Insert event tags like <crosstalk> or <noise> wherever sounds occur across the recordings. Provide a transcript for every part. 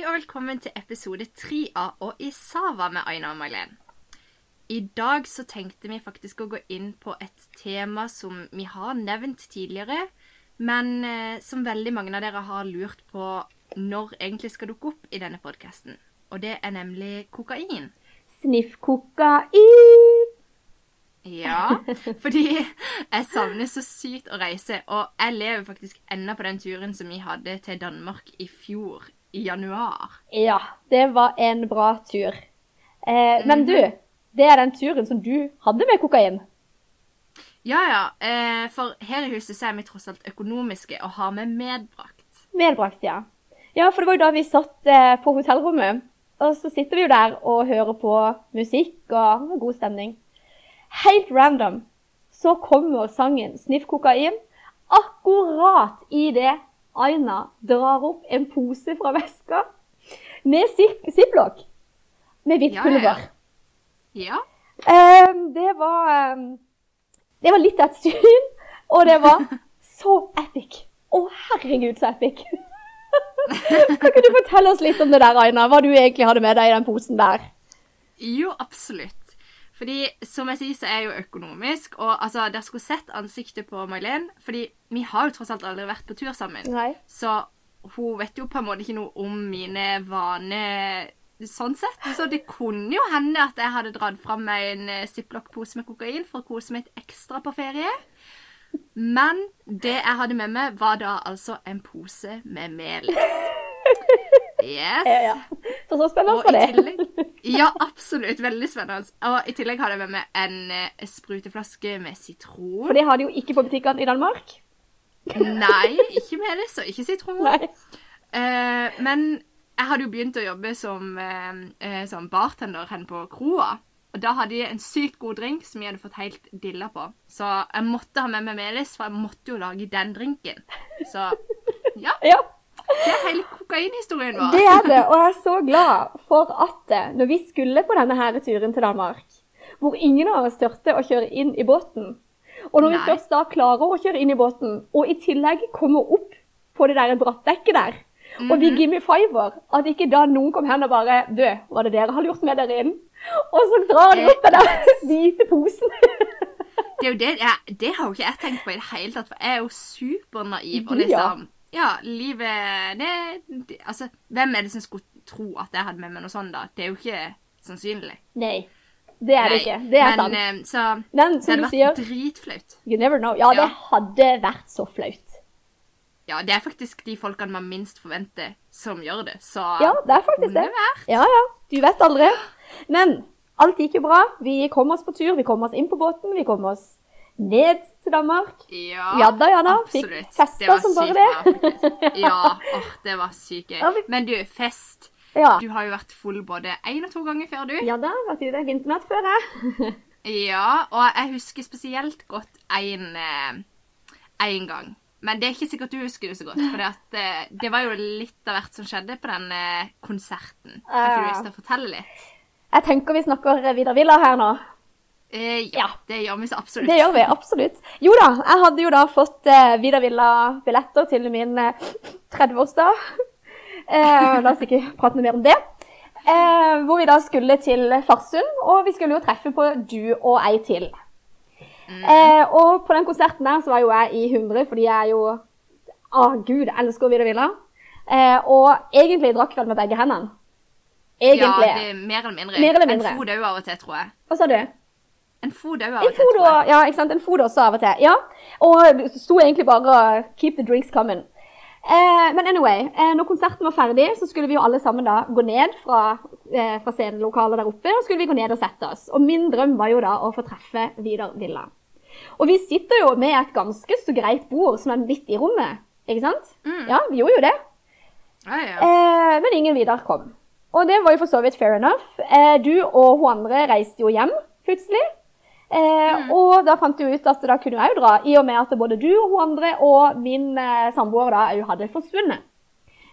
Hei og velkommen til episode tre av Og i Sava med Aina og Mailen. I dag så tenkte vi faktisk å gå inn på et tema som vi har nevnt tidligere, men eh, som veldig mange av dere har lurt på når egentlig skal dukke opp i denne podkasten. Og det er nemlig kokain. Sniff kokain. Ja, fordi jeg savner så sykt å reise, og jeg lever faktisk ennå på den turen som vi hadde til Danmark i fjor, i januar. Ja, det var en bra tur. Eh, men du, det er den turen som du hadde med kokain. Ja, ja, eh, for her i huset så er vi tross alt økonomiske og har med medbrakt. Medbrakt, ja. Ja, for det var jo da vi satt eh, på hotellrommet. Og så sitter vi jo der og hører på musikk og god stemning. Helt random så kommer sangen 'Sniff kokain' akkurat i det Aina drar opp en pose fra veska med zip- ziplock med hvitt pulver. ja, ja. Ja, Um, det var um, Det var litt av et syn, og det var <laughs> så epic. Å, herregud, så epic. kan ikke du fortelle oss litt om det der, Aina? Hva du egentlig hadde med deg i den posen der? jo, absolutt. Fordi, som jeg sier, så er jeg jo økonomisk, og altså, dere skulle sett ansiktet på Mailén. fordi vi har jo tross alt aldri vært på tur sammen. Nei. Så hun vet jo på en måte ikke noe om mine vaner sånn sett. Så det kunne jo hende at jeg hadde dratt fram meg en eh, ziplock-pose med kokain for å kose meg litt ekstra på ferie. Men det jeg hadde med meg, var da altså en pose med melis. Yes. Ja, ja. Så så spennende var det. tillegg, <laughs> ja, absolutt. Veldig spennende. Og i tillegg hadde jeg med meg en eh, spruteflaske med sitron. For det har de jo ikke på butikkene i Danmark. Nei, ikke melis og ikke sitron. Eh, men jeg hadde jo begynt å jobbe som, eh, som bartender hen på kroa. Og da hadde de en sykt god drink som jeg hadde fått helt dilla på. Så jeg måtte ha med meg melis, for jeg måtte jo lage den drinken. Så ja, Ja, det er hele kokainhistorien vår. det er det. Og jeg er så glad for at eh, når vi skulle på denne her turen til Danmark, hvor ingen av oss turte å kjøre inn i båten, og når vi Nei. først da klarer å kjøre inn i båten, og i tillegg kommer opp på det der brattdekket der, og vi gimme fiver, at ikke da noen kom hen og bare Du, var det dere hadde gjort med dere inn? Og så drar de opp den der <laughs> hvite posen. Det er det, det har jo ikke jeg tenkt på i det hele tatt, for jeg er jo supernaiv. Og liksom... ja. Ja, livet det, det, Altså, hvem er det som skulle tro at jeg hadde med meg noe sånt, da? Det er jo ikke sannsynlig. Nei, det er det ikke. Det er men, sant. eh, så Men det hadde vært sier, dritflaut. you never know. Ja, det hadde vært så flaut. Ja, det er faktisk de folkene man minst forventer som gjør det, så Ja, det er faktisk det. vært. Ja, ja. Du vet aldri. Men alt gikk jo bra. Vi kom oss på tur. Vi kom oss inn på båten. Vi kom oss ned til Danmark. Ja, Ja da, ja da. Fikk festa Det som bare det. bra. Ja, oh, det var sykt gøy. Men du, fest. Ja. Du har jo vært full både én og to ganger før, du. Ja da, vært ute vinternatt før, jeg. <laughs> Ja, og jeg husker spesielt godt en, eh, gang. Men det er ikke sikkert du husker det så godt, for eh, det var jo litt av hvert som skjedde på den eh, konserten. Har ikke du lyst til å fortelle litt? Jeg tenker vi snakker Vidar Villa her nå. Eh, ja, Ja. det gjør vi så absolutt. Det gjør vi, absolutt. Jo da, jeg hadde jo da fått eh, Vida Villa-billetter til min eh, 30-årsdag. Eh, la oss ikke prate noe mer om det. Eh, hvor vi da skulle til Farsund, og vi skulle jo treffe på du og ei til. Eh, og på den konserten der så var jo jeg i 100, fordi jeg jo Å, gud, jeg elsker Vida Villa. Eh, og egentlig drakk vel med begge hendene. Egentlig. Ja, det er mer eller mindre. Mer eller mindre. En fot òg av og til, tror jeg. Hva sa du? En fot òg av og til, ja, ikke sant? En fod også av og til. Ja. Og det sto egentlig bare 'keep the drinks coming'. Eh, men anyway, eh, når konserten var ferdig, så skulle vi jo alle sammen da gå ned fra, eh, fra scenelokalet der oppe, og skulle vi gå ned og sette oss. Og min drøm var jo da å få treffe Vidar Villa. Og vi sitter jo med et ganske så greit bord som er midt i rommet, ikke sant? Ja, vi gjorde jo det. Ja, ja. Eh, men ingen Vidar kom. Og det var jo for så vidt fair enough. Eh, du og hun andre reiste jo hjem plutselig. Eh, Og da fant jeg ut at da kunne jeg jo dra, i og med at både du og hun andre og min eh, samboer da òg hadde forsvunnet.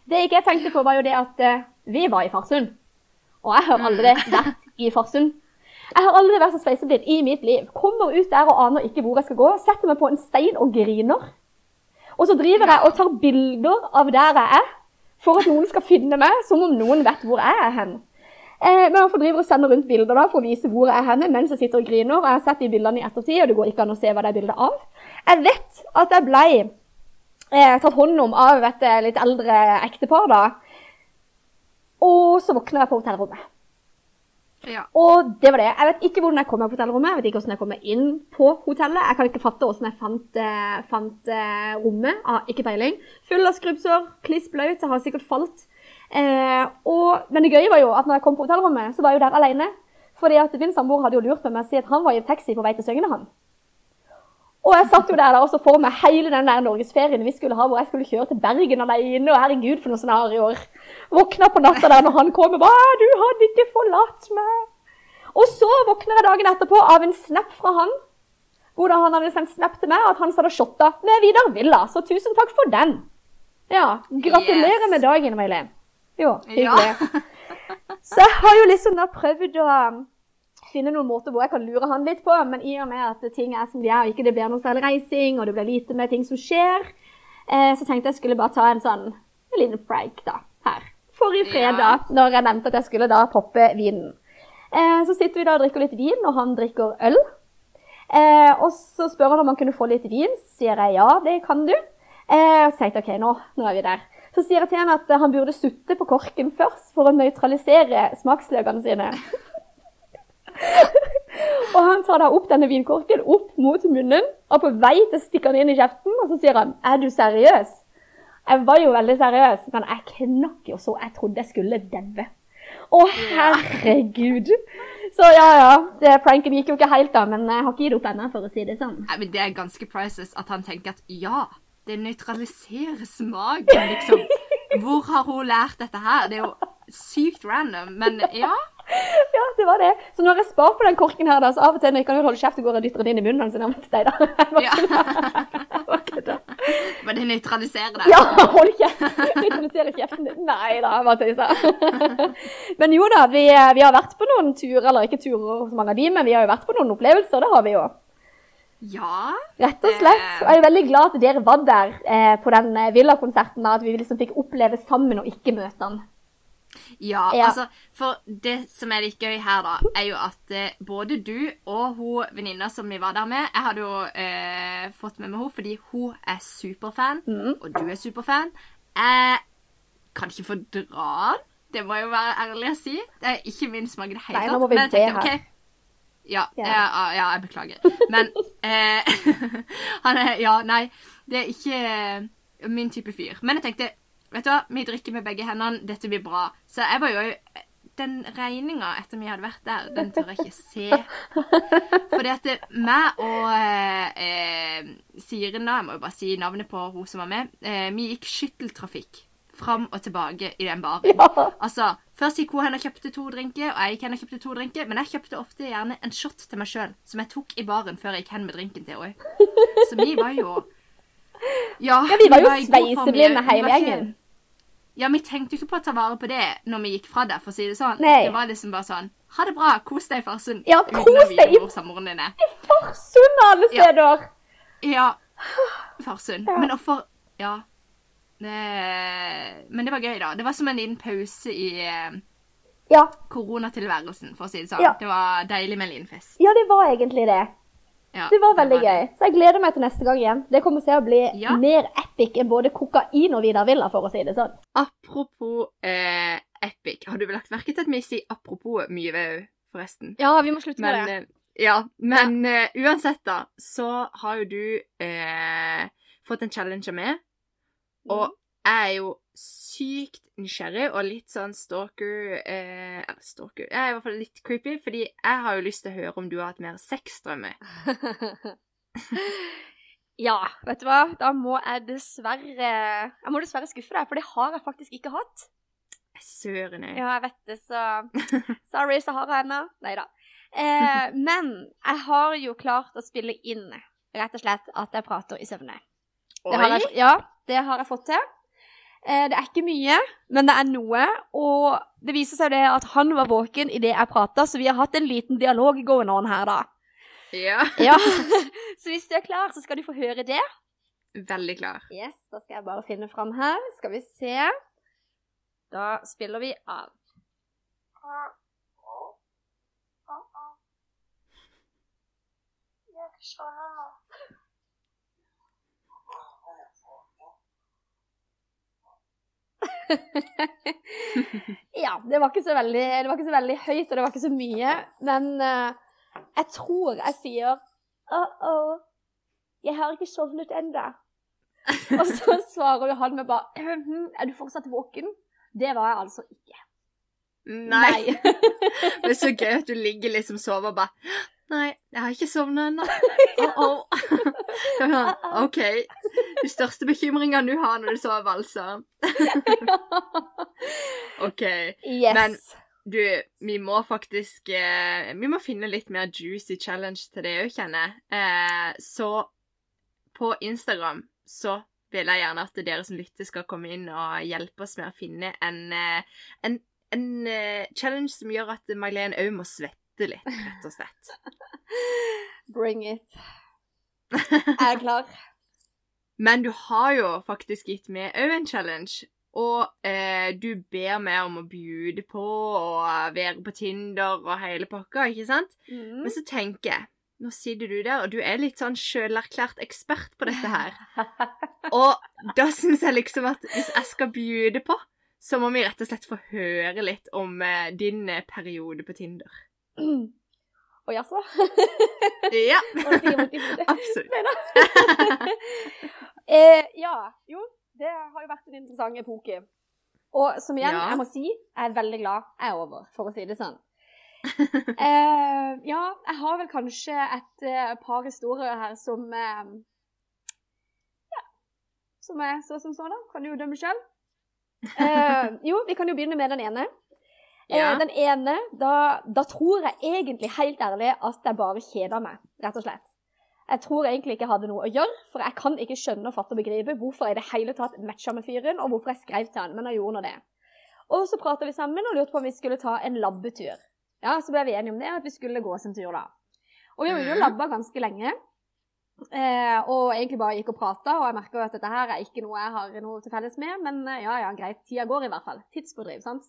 Det ikke jeg tenkte på, var jo det at eh, vi var i Farsund. Og jeg har aldri vært i Farsund. Jeg har aldri vært så sveiseblind i mitt liv. Kommer ut der og aner ikke hvor jeg skal gå. Setter meg på en stein og griner. Og så driver jeg og tar bilder av der jeg er. for at noen skal finne meg, som om noen vet hvor jeg er hen. Eh, men han får og sender rundt bilder da, for å vise hvor jeg er henne mens jeg sitter og griner. Og jeg har sett de bildene i ettertid, og det går ikke an å se hva det er bilde av. Jeg vet at jeg ble eh, tatt hånd om av et eh, litt eldre ektepar da. Og så våkner jeg på hotellrommet. Ja. Og det var det. Jeg vet ikke hvordan jeg kom meg på hotellrommet. Jeg vet ikke hvordan jeg kom meg inn på hotellet. Jeg kan ikke fatte hvordan jeg fant, eh, fant eh, rommet. Ah, ikke peiling. Full av skrubbsår, kliss blaut. Jeg har sikkert falt. Eh, og, men det gøye var jo at når jeg kom på hotellrommet, så var jeg jo der alene. Fordi at min samboer hadde jo lurt meg med å si at han var i taxi på vei til Søgne, han. Og jeg satt jo der da, og så for meg hele den der norgesferien vi skulle ha, hvor jeg skulle kjøre til Bergen alene, og herregud for noe scenarioer. Våkna på natta der når han kom og bare 'Du hadde ikke forlatt meg'. Og så våkner jeg dagen etterpå av en snap fra han, hvor da han hadde sendt snap til meg at han hadde shotta med Vidar Villa. Så tusen takk for den. Ja, gratulerer Yes. med dagen, May-Len. Jo, Ja. hyggelig. Så jeg har jo liksom da prøvd å um, finne noen måter hvor jeg kan lure han litt på, men i og med at ting er som de er, og ikke det blir noe særlig reising, og det blir lite med ting som skjer, eh, så tenkte jeg skulle bare ta en sånn en liten prank da, her. Forrige fredag, Ja. når jeg nevnte at jeg skulle da poppe vinen. Eh, så sitter vi da og drikker litt vin, og han drikker øl. Eh, og så spør han om han kunne få litt vin, sier jeg ja, det kan du. Eh, så tenkte jeg, ok, nå, nå er vi der. Så sier jeg til han at eh, han burde sutte på korken først for å nøytralisere smaksløkene sine. <laughs> og han tar da opp denne vinkorken opp mot munnen, og på vei til å stikke den inn i kjeften, og så sier han, er du seriøs? Jeg var jo veldig seriøs, men jeg knakk jo så jeg trodde jeg skulle daue. Å, herregud. Så ja, ja, det, pranken gikk jo ikke helt da, men jeg har ikke gitt opp ennå, for å si det sånn. Nei, men Det er ganske priceless at han tenker at ja, det nøytraliserer smaken, liksom. Hvor har hun lært dette her? Det er jo sykt random, men ja. Ja, det var det. Så når jeg spart på den korken her, da, så av og til når jeg kan holde kjeft, så går og dytter den inn i munnen hans nærmest da. <laughs> Ja. Men det nøytraliserer det. Ja, hold kjeft! Nøytraliserer kjeften din. Nei da, bare tøysa. Men jo da, vi, vi har vært på noen turer, eller ikke turer så mange av de, men vi har jo vært på noen opplevelser, det har vi jo. Ja. Rett og slett. Og jeg er veldig glad at dere var der eh, på den villakonserten. Villa-konserten, at vi liksom fikk oppleve sammen og ikke møte han. Ja, Ja. altså, for det som er litt gøy her, da, er jo at eh, både du og hun venninna som vi var der med Jeg hadde jo eh, fått med meg henne fordi hun er superfan, Mm. og du er superfan. Jeg kan ikke fordra han. Det må jeg jo være ærlig å si. Det er ikke min smak i det hele tatt. men jeg tenkte, ok, ja, Ja. ja. ja, jeg beklager. Men eh, <laughs> han er Ja, nei, det er ikke eh, min type fyr. Men jeg tenkte Vet du hva, vi drikker med begge hendene, dette blir bra. Så jeg var jo Den regninga etter vi hadde vært der, den tør jeg ikke se. Fordi at det, meg og eh, eh, Siren, da, jeg må jo bare si navnet på hun som var med, eh, vi gikk skytteltrafikk fram og tilbake i den baren. <laughs> Ja. Altså, Først gikk hun hen og kjøpte to drinker, og jeg gikk hen og kjøpte to drinker. Men jeg kjøpte ofte gjerne en shot til meg sjøl, som jeg tok i baren før jeg gikk hen med drinken til henne. Så vi var jo Ja, Ja, vi var jo sveiseblinde hele gjengen. Ja, vi tenkte jo ikke på å ta vare på det når vi gikk fra der, for å si det sånn. Nei. Det var liksom bare sånn Ha det bra, kos deg i Farsund. Ja, kos deg i-. Farsund alle Ja. steder! Ja, Farsund. Ja. Men hvorfor Ja. Det, men det var gøy, da. Det var som en liten pause i eh, Ja, koronatilværelsen, for å si det sånn. Ja. Det var deilig med en liten fest. ja, det var egentlig det. Ja, Det var veldig det. gøy. Så jeg gleder meg til neste gang igjen. Det kommer til å bli Ja. mer epic enn både kokain og Vidar Villa, for å si det sånn. Apropos eh, epic. Har du vel lagt merke til at vi sier apropos mye òg, forresten? Ja, vi må slutte Men, det ja, men eh, uansett, da, så har jo du uh, fått en challenge meg. Og jeg er jo sykt nysgjerrig og litt sånn stalker eh, stalker Jeg er i hvert fall litt creepy, fordi jeg har jo lyst til å høre om du har hatt mer sexdrømmer. <laughs> ja, vet du hva? Da må jeg dessverre Jeg må dessverre skuffe deg, for det har jeg faktisk ikke hatt. Søren òg. Ja, jeg vet det, så <laughs> Sorry, Sahara ennå. Nei da. Eh, <laughs> men jeg har jo klart å spille inn rett og slett at jeg prater i søvne. Det har jeg, ja, det har jeg fått til. Eh, det er ikke mye, men det er noe. Og det viser seg det at han var våken idet jeg prata, så vi har hatt en liten dialog going on her, da. Ja. <laughs> Ja. <laughs> så hvis du er klar, så skal du få høre det. Veldig klar. Yes, da skal jeg bare finne fram her. Skal vi se. Da spiller vi av. Jeg skjønner nå. <laughs> Ja, det var, ikke så veldig, det var ikke så veldig høyt, og det var ikke så mye. Men uh, jeg tror jeg sier Uh-oh, jeg har ikke sovnet ennå. <laughs> og så svarer jo han med bare «Mhm, Er du fortsatt våken? Det var jeg altså ikke. Nei. Det <laughs> er så gøy at du ligger liksom sover og bare Nei, jeg har ikke sovna ennå. <laughs> Oh, oh. <laughs> OK. De største bekymringene du har når du sover, altså. <laughs> OK. Yes. Men du, vi må faktisk eh, Vi må finne litt mer juicy challenge til det òg, kjenner jeg. Eh, så på Instagram så vil jeg gjerne at dere som lytter, skal komme inn og hjelpe oss med å finne en, en, en, en eh, challenge som gjør at May-Len òg må svette litt, rett og slett. <laughs> Bring it. <laughs> Jeg er klar. Men du har jo faktisk gitt meg òg en challenge. Og eh, du ber meg om å bjude på og være på Tinder og hele pakka, ikke sant? Mm. Men så tenker jeg Nå sitter du der, og du er litt sånn sjølerklært ekspert på dette her. <laughs> Og da syns jeg liksom at hvis jeg skal bjude på, så må vi rett og slett få høre litt om eh, din eh, periode på Tinder. Og jaså? <laughs> Ja, absolutt. <laughs> Eh, ja, jo, det har jo vært en interessant epoke. Og som igjen, Ja. jeg må si, jeg er veldig glad jeg er over, for å si det sånn. <laughs> eh, ja, jeg har vel kanskje et eh, par historier her som eh, Ja. Som er så som så, da. Kan du jo dømme sjøl. Eh, jo, vi kan jo begynne med den ene. Eh, Ja. Den ene, da, da tror jeg egentlig helt ærlig at jeg bare kjeda meg, rett og slett. Jeg tror egentlig ikke jeg hadde noe å gjøre, for jeg kan ikke skjønne og fatte og begripe hvorfor jeg i det hele tatt matcha med fyren, og hvorfor jeg skrev til han, men jeg gjorde nå det. Og så prata vi sammen og lurte på om vi skulle ta en labbetur. Ja, så ble vi enige om det, at vi skulle gå oss en tur da. Og vi var jo Mhm. labba ganske lenge. Eh, og egentlig bare gikk og prata, og jeg merker jo at dette her er ikke noe jeg har noe til felles med, men eh, ja ja, greit, tida går i hvert fall. Tidsfordriv, sant.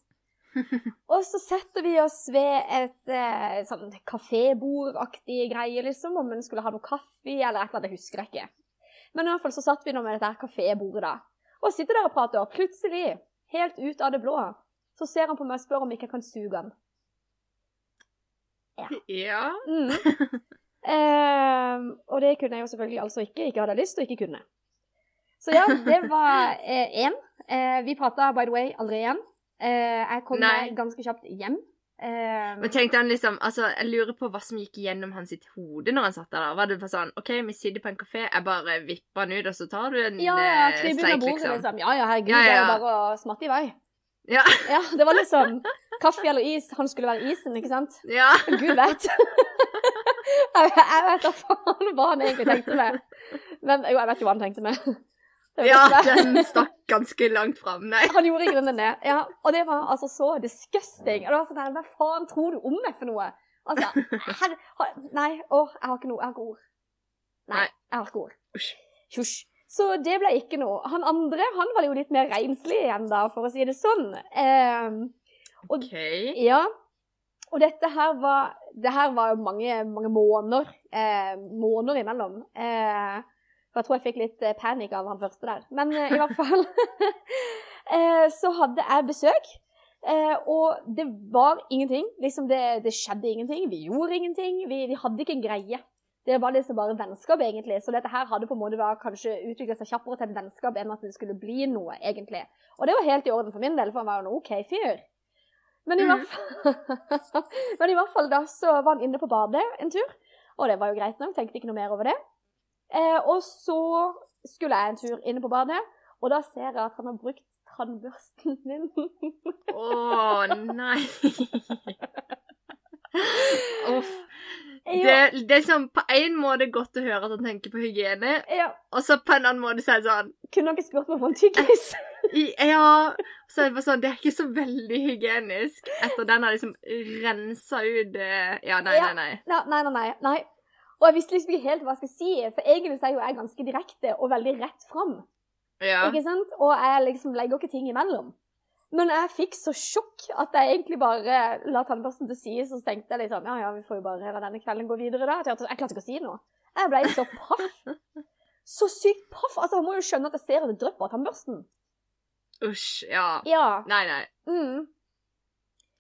<laughs> og så setter vi oss ved et eh, sånn kafébordaktig greie, liksom, om en skulle ha noe kaffe eller et eller annet, jeg husker ikke. Men i hvert fall så satt vi nå med dette her kafébordet, da. Og sitter der og prater, og plutselig, helt ut av det blå, så ser han på meg og spør om ikke jeg kan suge han. Ja. Mm. <laughs> Eh, og det kunne jeg jo selvfølgelig altså ikke. Ikke hadde lyst og ikke kunne. Så ja, det var én. Eh, vi prata by the way aldri igjen. Eh, jeg kom meg ganske kjapt hjem. Ehm, Men tenkte han liksom, altså, Jeg lurer på hva som gikk gjennom hans sitt hode når han satt der. Var det bare sånn OK, vi sitter på en kafé, jeg bare vipper han ut, og så tar du en ja, ja, streik, sleik, bordet, liksom? liksom. Ja, ja, herregud, Ja, ja, det er jo bare å smatte i vei. Ja. <laughs> Ja, det var liksom kaffe eller is. Han skulle være isen, ikke sant? ja. Gud vet. <laughs> jeg, jeg vet da faen hva han egentlig tenkte med. Men jo, jeg vet jo hva han tenkte med. Ja, <laughs> den stakk ganske langt fram, nei. Han gjorde i grunnen det. Ja, og det var altså så disgusting. Og det var sånn her, Hva faen tror du om meg for noe? Altså, her, Nei, å, jeg har ikke noe. Jeg har ikke ord. Nei, jeg har ikke ord. Hysj. Så det ble ikke noe. Han andre han var jo litt mer renslig igjen, da, for å si det sånn. Eh, og OK. ja. Og dette her var Det her var jo mange, mange måneder, eh, måneder imellom. Eh, for jeg tror jeg fikk litt eh, panikk av han første der. Men eh, i hvert fall <laughs> eh, Så hadde jeg besøk. Eh, og det var ingenting. Liksom det, det skjedde ingenting. Vi gjorde ingenting. Vi, vi hadde ikke en greie. Det var liksom bare vennskap, egentlig. Så dette her hadde på en måte da kanskje utvikla seg kjappere til et vennskap enn at det skulle bli noe, egentlig. Og det var helt i orden for min del, for han var jo en OK fyr. Men i, mm. fall, <laughs> men i hvert fall da så var han inne på badet en tur, og det var jo greit nok, tenkte ikke noe mer over det. Eh, og så skulle jeg en tur inne på badet, og da ser jeg at han har brukt tannbørsten min. Å nei. <laughs> Uff. Det, det er sånn på en måte godt å høre at han tenker på hygiene, ja, og så på en annen måte så er det sånn kunne dere spurt meg for en tyggis? <laughs> Ja. Så er det bare sånn Det er ikke så veldig hygienisk etter den har liksom rensa ut eh, Ja, nei, Ja. nei, nei. Nei, nei, nei, nei, nei. Og jeg visste liksom ikke helt hva jeg skulle si, for egentlig er jo jeg ganske direkte og veldig rett fram. Ja. Ikke sant? Og jeg liksom legger ikke ting imellom. Men jeg fikk så sjokk at jeg egentlig bare la tannbørsten til side, så tenkte jeg liksom, ja, ja, vi får jo bare la denne kvelden gå videre da. Jeg klarte ikke å si noe. Jeg ble så paff. <laughs> Så sykt paff. Altså, han må jo skjønne at jeg ser at det drypper av tannbørsten. Usj. Ja. Ja. Nei, nei. Mm.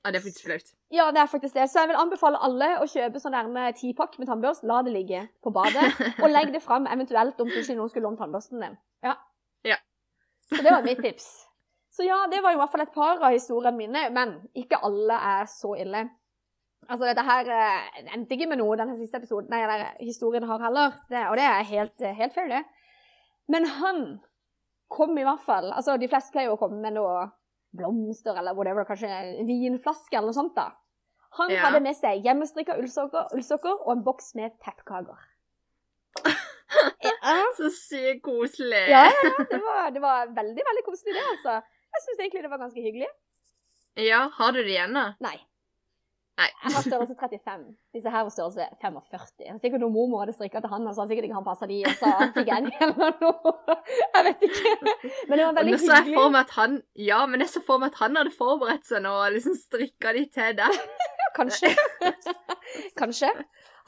Ja, det er faktisk flaut. Ja, det er faktisk det. Så jeg vil anbefale alle å kjøpe sånn der med tipakk med tannbørst. La det ligge på badet, <laughs> og legg det fram eventuelt om plutselig noen skulle låne tannbørsten din. Ja. Ja. Så det var mitt tips. Så ja, det var i hvert fall et par av historiene mine, men ikke alle er så ille. Altså, dette her eh, endte ikke med noe, denne siste episoden, nei, eller historien har heller, det, og det er helt, helt fair, det. Men han kom i hvert fall Altså, de fleste pleier jo å komme med noe blomster eller whatever, kanskje en vinflaske eller noe sånt. da. Han Ja. hadde med seg hjemmestrikka ullsokker, ullsokker og en boks med pepperkaker. ja, <laughs> Så sykt koselig. ja, ja, det var, det var veldig veldig koselig, det. altså. Jeg syns egentlig det var ganske hyggelig. Ja, har du det igjen, da? Nei. Nei. Jeg har størrelse 35. Disse her var størrelse 45. Det er Sikkert noen mormor hadde strikka til han, og så hadde sikkert ikke han passa de, og så fikk jeg en eller noe. Jeg vet ikke. Men det var veldig så jeg for hyggelig. meg at han Ja, men jeg så for meg at han hadde forberedt seg nå og liksom strikka de til deg. <laughs> Kanskje. Kanskje.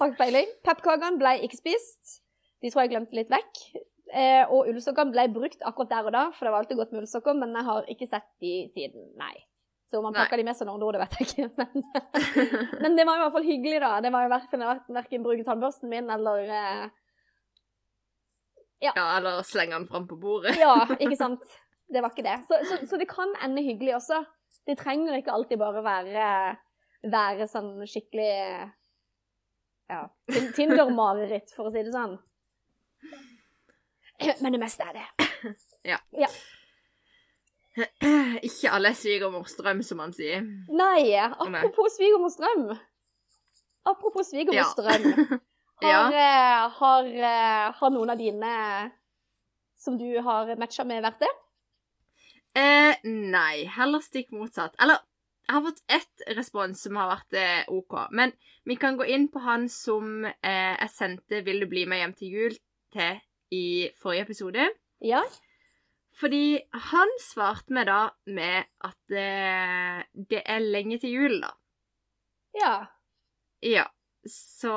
Har ikke peiling. Pepperkakene ble ikke spist. De tror jeg glemte litt vekk. Eh, og ullsokkene ble brukt akkurat der og da, for det var alltid godt med ullsokker, men jeg har ikke sett de siden. Nei. Så om han Nei. de med seg noen år, det vet jeg ikke. Men, <laughs> men det var i hvert fall hyggelig, da. Det var jo verken, verken bruke tannbørsten min eller eh, Ja, eller slenge den fram på bordet. Ja, ikke <laughs> sant. Det var ikke det. Så, så, så det kan ende hyggelig også. Det trenger ikke alltid bare være, være sånn skikkelig ja, Tinder-mareritt, for å si det sånn. Men det meste er det. <clears throat> Ikke alle er svigermors drøm, som man sier. Nei, apropos svigermors drøm. Apropos svigermors drøm. <laughs> Har, ja. har, eh, har noen av dine som du har matcha med, vært det? Eh, nei, heller stikk motsatt. Eller, jeg har fått ett respons som har vært eh, OK. Men vi kan gå inn på han som eh, jeg sendte 'Vil du bli med hjem til jul' til i forrige episode. Ja. Fordi han svarte meg da med at eh, det er lenge til jul, da. Ja. Ja, så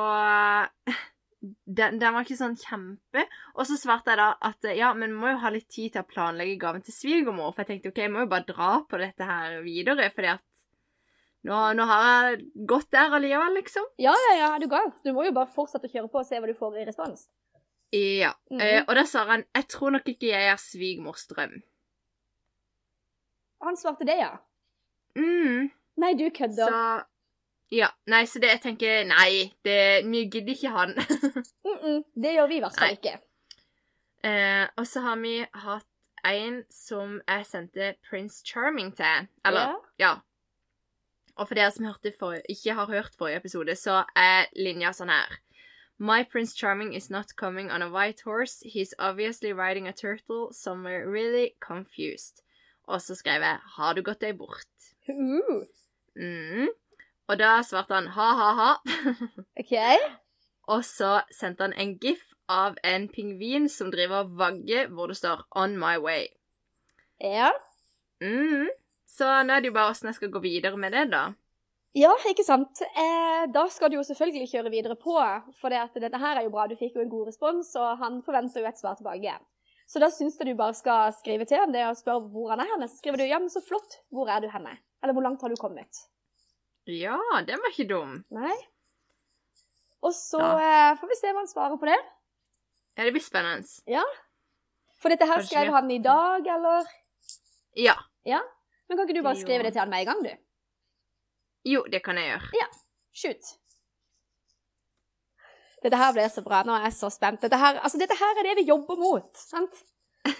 <laughs> den, den var ikke sånn kjempe. Og så svarte jeg da at ja, men vi må jo ha litt tid til å planlegge gaven til svigermor. For jeg tenkte OK, jeg må jo bare dra på dette her videre, fordi at nå, nå har jeg gått der allikevel, liksom. Ja, ja, ja, er du gal? Du må jo bare fortsette å kjøre på og se hva du får i respons. Ja. Mhm. eh, og da sa han jeg tror nok ikke jeg er svigermors drøm. Han svarte det, ja. Mm, Nei, du kødder. så Ja. Nei, så det jeg tenker Nei, det, vi gidder ikke han. <laughs> Mm -mm, det gjør vi i hvert fall ikke. Eh, og så har vi hatt en som jeg sendte Prince Charming til. Eller, Ja. ja. Og for dere som for, ikke har hørt forrige episode, så er linja sånn her. My Prince Charming is not coming on a white horse. He's obviously riding a turtle somewhere really confused. Og så skrev jeg 'Har du gått deg bort?' Uh, Mm. Og da svarte han ha-ha-ha. <laughs> OK. Og så sendte han en gif av en pingvin som driver og vagger, hvor det står 'On my way'. Ja. Mm. Så nå er det jo bare åssen jeg skal gå videre med det, da. Ja, ikke sant. Eh, da skal du jo selvfølgelig kjøre videre på, for det at dette her er jo bra. Du fikk jo en god respons, og han forventer jo et svar tilbake. Så da syns jeg du bare skal skrive til ham det og spørre hvor han er henne. Så skriver du 'ja, men så flott, hvor er du henne?' Eller 'hvor langt har du kommet?' Ja, den var ikke dum. Nei. Og så eh, får vi se hva han svarer på det. Ja, det blir spennende. Ja. For dette her skrev han i dag, eller? Ja. ja. Men kan ikke du bare skrive det til han med en gang, du? Jo, det kan jeg gjøre. Ja. Shoot. Dette her blir så bra. Nå er jeg så spent. Dette her, altså, dette her er det vi jobber mot. sant?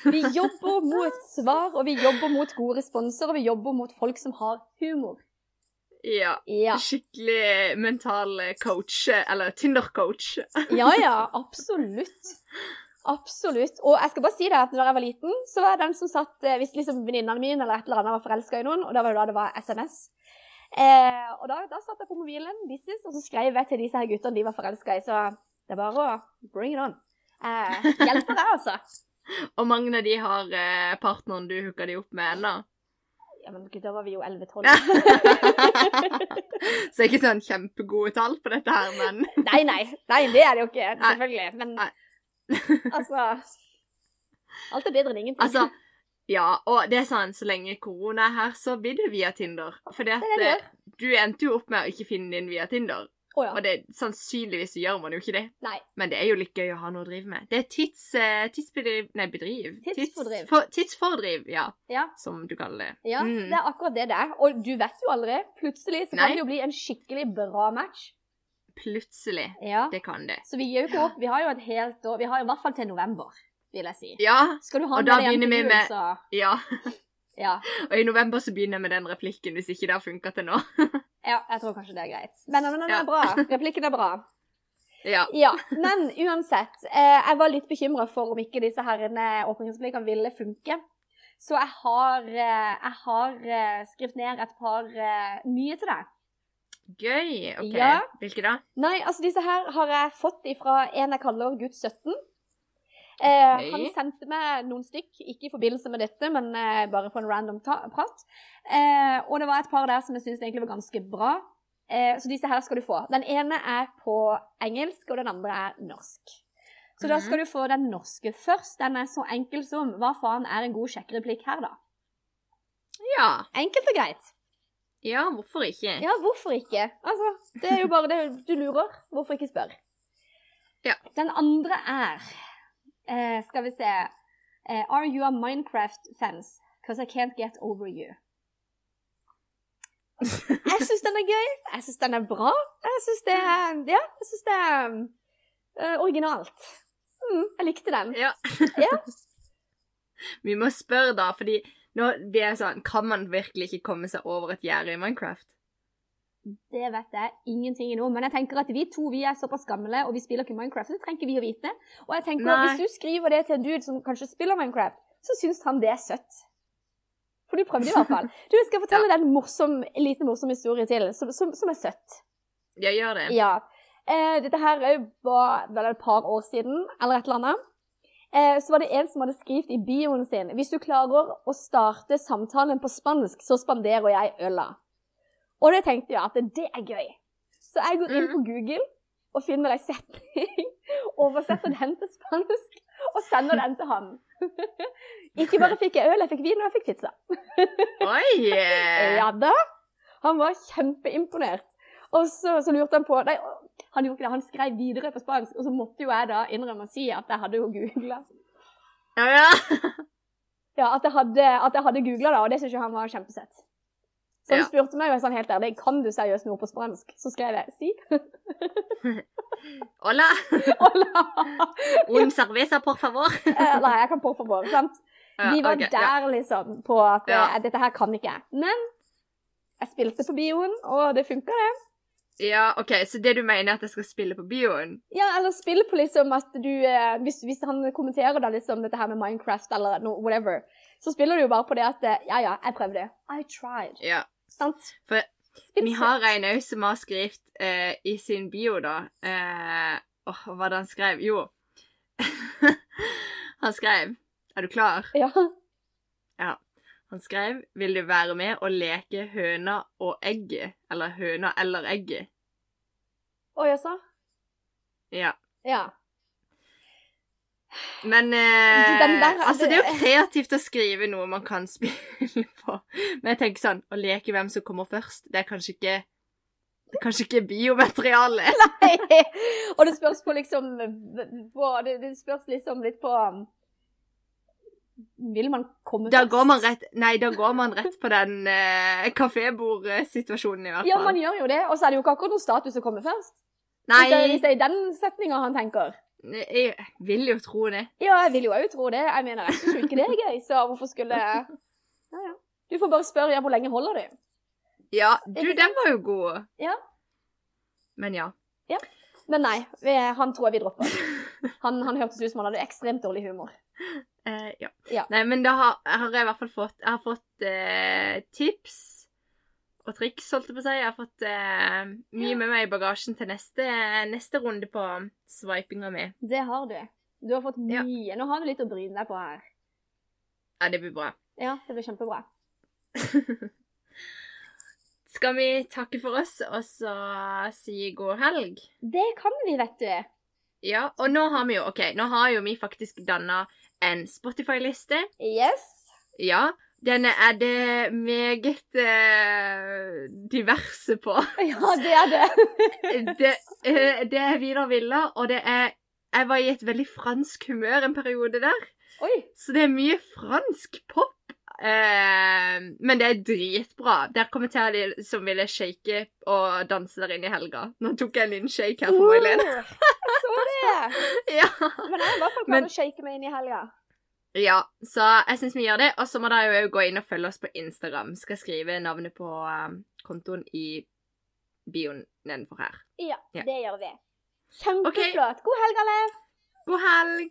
Vi jobber mot svar, og vi jobber mot gode responser, og vi jobber mot folk som har humor. Ja. Ja, Skikkelig mental coach, eller Tinder-coach. ja, ja absolutt. Absolutt. Og jeg skal bare si det at når jeg var liten, så var jeg den som satt eh, Hvis liksom venninnene mine eller et eller annet var forelska i noen, og da var det da det var SMS. Eh, og da, da satt jeg på mobilen, business, og så skrev jeg til disse her guttene de var forelska i. Så det er bare å bring it on. Eh, hjelper jeg, altså. <laughs> Og mange av de har eh, partneren du hooka de opp med ennå. Ja, men gud, da var vi jo 11-12. <laughs> Så det er ikke sånn kjempegode tall på dette her, men <laughs> nei, nei. Nei, det er det jo ikke. Selvfølgelig. Men altså Alt er bedre enn ingenting. altså Ja, og det er sånn, så lenge korona er her, så blir det via Tinder. For eh, du endte jo opp med å ikke finne din via Tinder. Oh, ja. Og det, sannsynligvis gjør man jo ikke det. Nei. Men det er jo litt gøy å ha noe å drive med. Det er tids, eh, tidsbedriv Nei, bedriv. Tidsfordriv. Tids, for, tidsfordriv, ja. Ja. Som du kaller det. Ja, Mm. det er akkurat det det er. Og du vet jo aldri. Plutselig så kan Nei. det jo bli en skikkelig bra match. Plutselig. Ja. Det kan det. Så vi gir jo ikke opp. Vi har jo et helt år. Vi har i hvert fall til november, vil jeg si. Ja. Skal du ha Og med da begynner vi med- så Ja. <laughs> ja. Og i november så begynner jeg med den replikken, hvis ikke det har funka til nå. <laughs> ja, jeg tror kanskje det er greit. Men, den den Ja. er bra. Replikken er bra. <laughs> Ja. Ja, men uansett. Eh, jeg var litt bekymra for om ikke disse herrene åpningsreplikkene ville funke. Så jeg har, eh, jeg har eh, skrevet ned et par eh, nye til deg. Gøy. OK. Ja. Hvilke da? Nei, altså disse her har jeg fått ifra en jeg kaller gutt 17. Eh, Ok. Han sendte meg noen stykk, ikke i forbindelse med dette, men eh, bare på en random prat. Eh, og det var et par der som jeg syns egentlig var ganske bra. Eh, så disse her skal du få. Den ene er på engelsk, og den andre er norsk. Så da Mhm. skal du få den norske først. Den er så enkel som Hva faen er en god sjekkereplikk her, da? Ja. Enkelt og greit. Ja, hvorfor ikke? Ja, hvorfor ikke? Altså, det er jo bare det du lurer. Hvorfor ikke spør? Ja. Den andre er eh, Skal vi se eh, Are you a Minecraft-fans? Because I can't get over you. <laughs> Jeg syns den er gøy. Jeg syns den er bra. Jeg syns det er Ja, jeg syns det er uh, originalt. Mm, jeg likte den. Ja. Ja. <laughs> Vi må spørre, da, fordi nå blir jeg sånn Kan man virkelig ikke komme seg over et gjerde i Minecraft? Det vet jeg ingenting om. Men jeg tenker at vi to vi er såpass gamle, og vi spiller ikke Minecraft, så det trenger ikke vi å vite. Og jeg tenker at hvis du skriver det til en dude som kanskje spiller Minecraft, så syns han det er søtt. For du prøvde i hvert fall. <laughs> Du, jeg skal fortelle deg en morsom, en liten morsom historie til, som, som, som er søtt. Ja, gjør det. Ja. Eh, dette her var vel et par år siden, eller et eller annet. Eh, så var det en som hadde skrevet i bioen sin Hvis du klarer å starte samtalen på spansk, så spanderer jeg øla. Og det tenkte jeg at det er gøy. Så jeg går inn på Google og finner ei setning, <laughs> oversetter den til spansk og sender den til han. <laughs> Ikke bare fikk jeg øl, jeg fikk vin og jeg fikk pizza. <laughs> Oi! Ja da. Han var kjempeimponert. Og så, så lurte han på Nei, han gjorde ikke det. Han skrev videre på spansk, og så måtte jo jeg da innrømme å si at jeg hadde jo googla. Ja, ja. Ja, at jeg hadde, at jeg hadde googla da, og det syns jeg han var kjempesett. Så han Ja. spurte meg sånn helt ærlig kan du seriøst noe på spansk. Så skrev jeg si. <laughs> Hola! Hola. <laughs> Un cerveza, por favor. <laughs> Eh, Nei, jeg kan por favor, sant? Ja, Vi var ok, ja. der liksom på at eh, Ja. dette her kan ikke jeg. Men jeg spilte på bioen, og det funka, det. Ja, OK, så det du mener er at jeg skal spille på bioen? Ja, eller spille på liksom at du eh, hvis, hvis han kommenterer da liksom dette her med Minecraft eller no, whatever, så spiller du jo bare på det at eh, Ja, ja, jeg prøvde. I tried. Ja. Sant? For Spill Vi har en òg som har skrevet eh, i sin bio, da eh, Åh, hva var det han skrev? Jo. <laughs> han skrev Er du klar? <laughs> Ja. Han skrev 'Vil du være med og leke høna og egget?' Eller 'høna eller egget'. Å, jaså? Ja. Ja. Men eh, der- Altså, det er jo kreativt å skrive noe man kan <laughs> spille på. Men jeg tenker sånn Å leke hvem som kommer først, det er kanskje ikke det er kanskje ikke biomateriale. <laughs> og det spørs på liksom på, det, det spørs liksom litt på um, Vil man komme Da går man rett Nei, da går man rett på den eh, kafébord-situasjonen, i hvert fall. Ja, man gjør jo det. Og så er det jo ikke akkurat noen status å komme først. Nei, Hvis det, hvis det er i den setninga han tenker. Jeg vil jo tro det. Ja, jeg vil jo òg tro det. Jeg mener, jeg syns jo ikke det er gøy, så hvorfor skulle Ja, ja. Du får bare spørre ja, hvor lenge holder du? Ja, du, den var jo god. Ja. Men ja. Men nei, vi, han tror jeg vi dropper. Han, han hørtes ut som han hadde ekstremt dårlig humor. Uh, ja. Ja. Nei, men da har, har jeg i hvert fall fått Jeg har fått uh, tips og triks, holdt jeg på å si. Jeg har fått eh, mye med meg i bagasjen til neste, neste runde på swipinga mi. Det har du. Du har fått Ja. mye. Nå har du litt å bryne deg på her. Ja, det blir bra. Ja, det blir kjempebra. <laughs> Skal vi takke for oss og så si god helg? Det kan vi, vet du. Ja, og nå har vi jo OK, nå har jo vi faktisk danna en Spotify-liste. Yes. Ja. Denne er det meget eh, diverse på. <laughs> Ja, det er det. <laughs> det, eh, det er Vidar Villa, og det er Jeg var i et veldig fransk humør en periode der. Oi. Så det er mye fransk pop. Eh, men det er dritbra. Der kommer til de som ville shake og danse der inne i helga. Nå tok jeg en liten shake her for. Oh, jeg så det. <laughs> Ja. Men jeg fall Men- klar til å shake meg inn i helga. Ja, så jeg syns vi gjør det. Og så må dere jo gå inn og følge oss på Instagram. Skal skrive navnet på eh, kontoen i bioen nedenfor her. Ja, Ja. det gjør vi. Kjempeflott. God helg, alle. God helg!